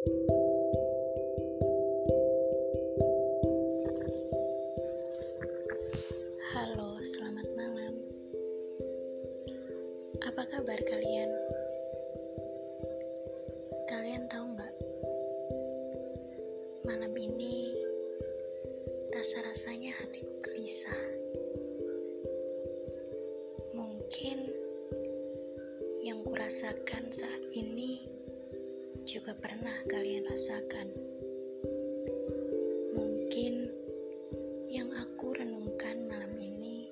Halo, selamat malam. Apa kabar kalian? Kalian tahu nggak? Malam ini rasa-rasanya hatiku gelisah. Mungkin yang kurasakan saat ini juga pernah kalian rasakan. Mungkin yang aku renungkan malam ini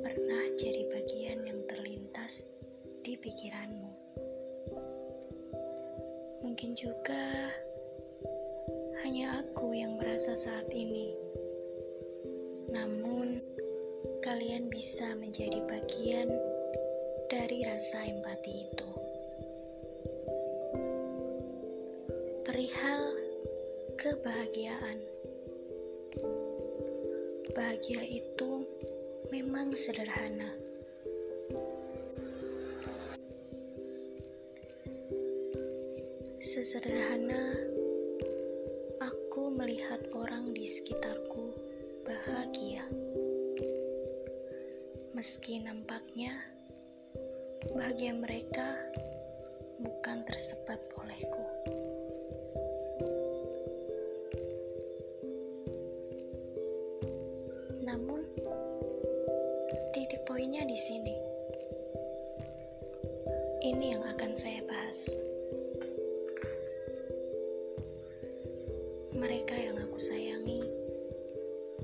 pernah jadi bagian yang terlintas di pikiranmu. Mungkin juga hanya aku yang merasa saat ini. Namun, kalian bisa menjadi bagian dari rasa empati itu. Perihal kebahagiaan. Bahagia itu memang sederhana. Sesederhana aku melihat orang di sekitarku bahagia. Meski nampaknya bahagia mereka bukan tersebab olehku. Di sini. Ini yang akan saya bahas. Mereka yang aku sayangi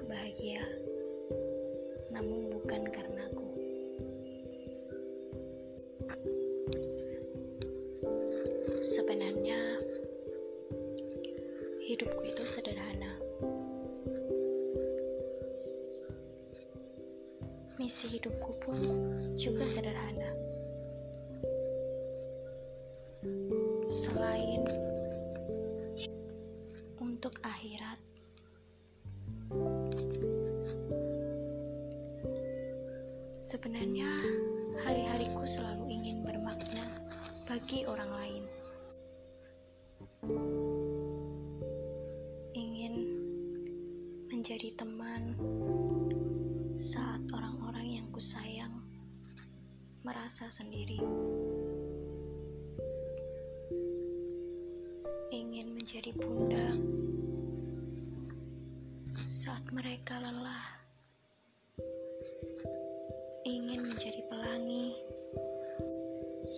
bahagia, namun bukan karena aku. Sebenarnya, hidupku Hidupku pun juga sederhana. Selain untuk akhirat, sebenarnya hari-hariku selalu ingin bermakna bagi orang lain. Merasa sendiri. Ingin menjadi pundak saat mereka lelah. Ingin menjadi pelangi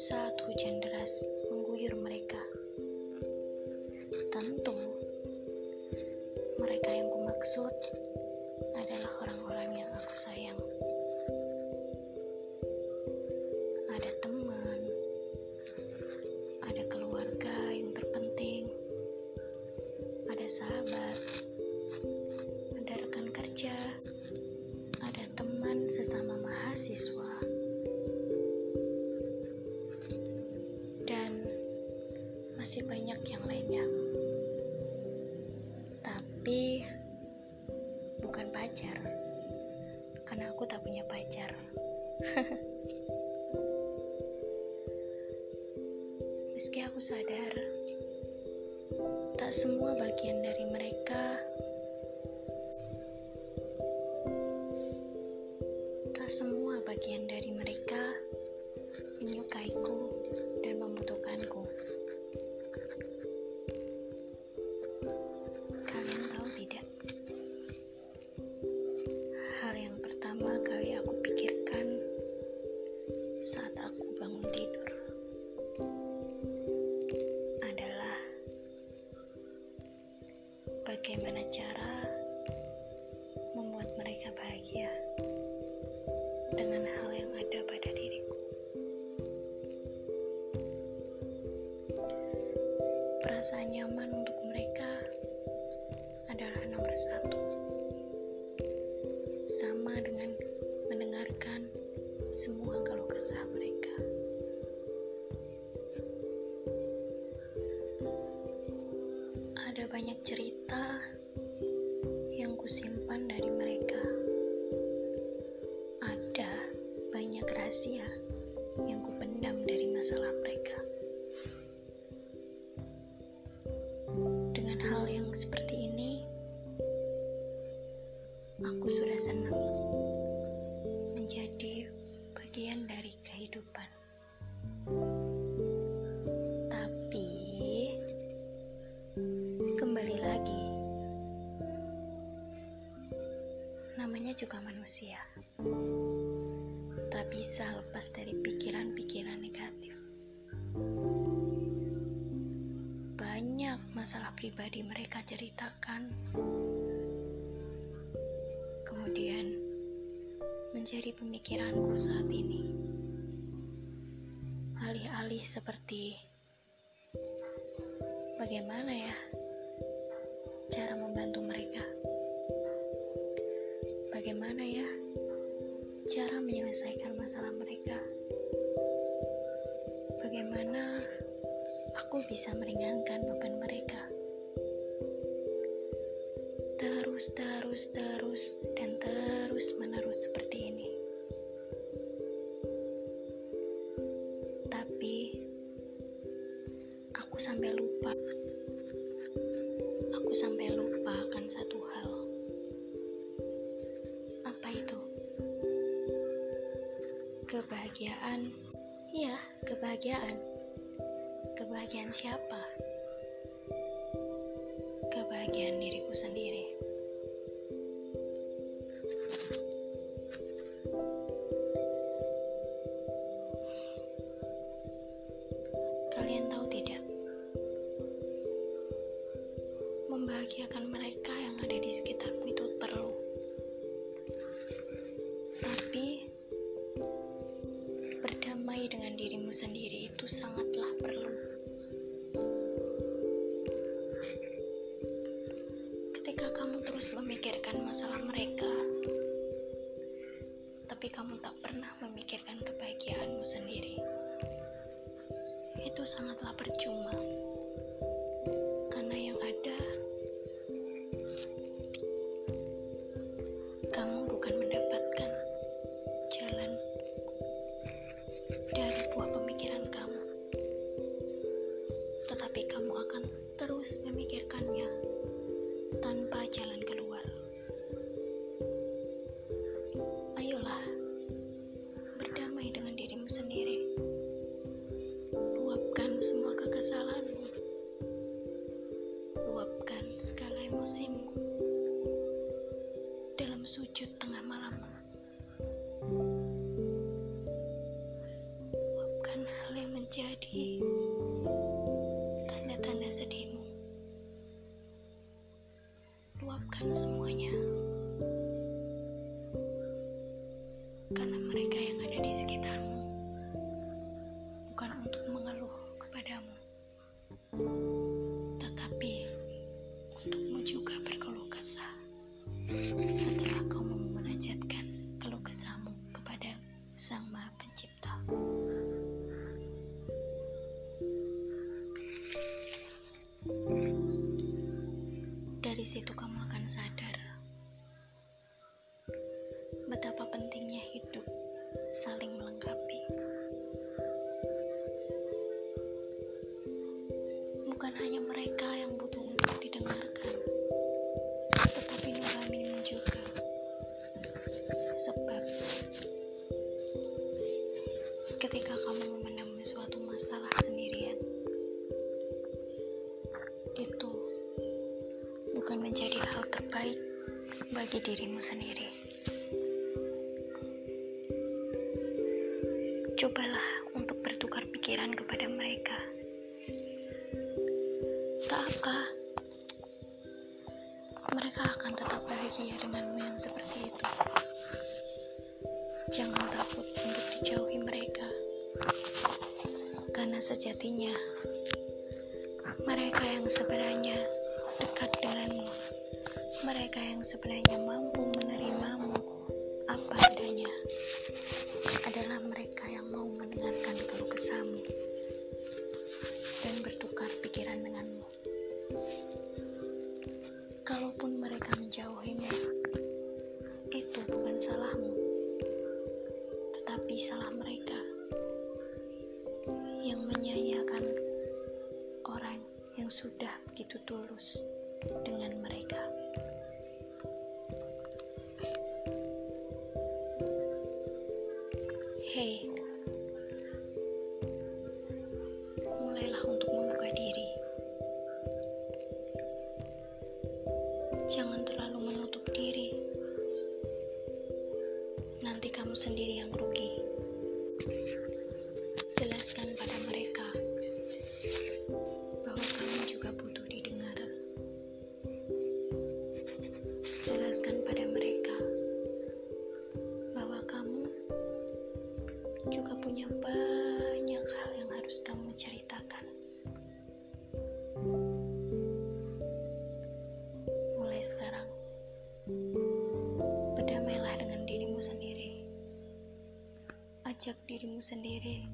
saat hujan deras mengguyur mereka. Tentu, mereka yang kumaksud adalah orang-orang yang aku sayang. Masih banyak yang lainnya. Tapi bukan pacar, karena aku tak punya pacar. Meski aku sadar, tak semua bagian dari cerita yang kusimpan dari mereka. Ada banyak rahasia yang kupendam dari masalah mereka. juga manusia. Tak bisa lepas dari pikiran-pikiran negatif. Banyak masalah pribadi mereka ceritakan. Kemudian menjadi pemikiranku saat ini. Alih-alih seperti bagaimana ya cara membantu Bagaimana ya cara menyelesaikan masalah mereka? Bagaimana aku bisa meringankan beban mereka? Terus, terus, terus, dan terus menerus seperti ini. Tapi aku sampai lupa. Kebahagiaan. Iya, kebahagiaan. Kebahagiaan siapa? Kebahagiaan diriku sendiri. Cuma. Cobalah untuk bertukar pikiran kepada mereka. Takkah mereka akan tetap bahagia denganmu yang seperti itu? Jangan takut untuk dijauhi mereka, karena sejatinya mereka yang sebenarnya dekat denganmu, mereka yang sebenarnya tetapi salah mereka yang menyanyiakan orang yang sudah begitu tulus dengan mereka. Hei, mulailah untuk membuka diri. Jangan juga punya banyak hal yang harus kamu ceritakan. Mulai sekarang, berdamailah dengan dirimu sendiri. Ajak dirimu sendiri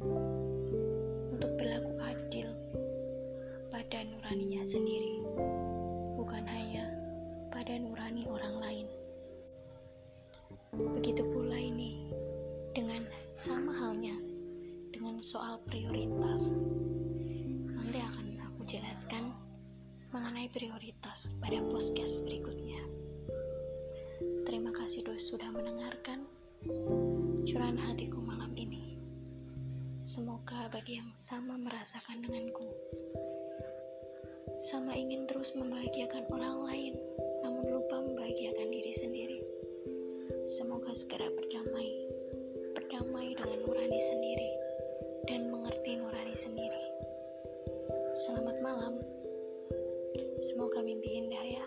Semoga bagi yang sama merasakan denganku, sama ingin terus membahagiakan orang lain, namun lupa membahagiakan diri sendiri. Semoga segera berdamai, berdamai dengan nurani sendiri, dan mengerti nurani sendiri. Selamat malam. Semoga mimpi indah ya.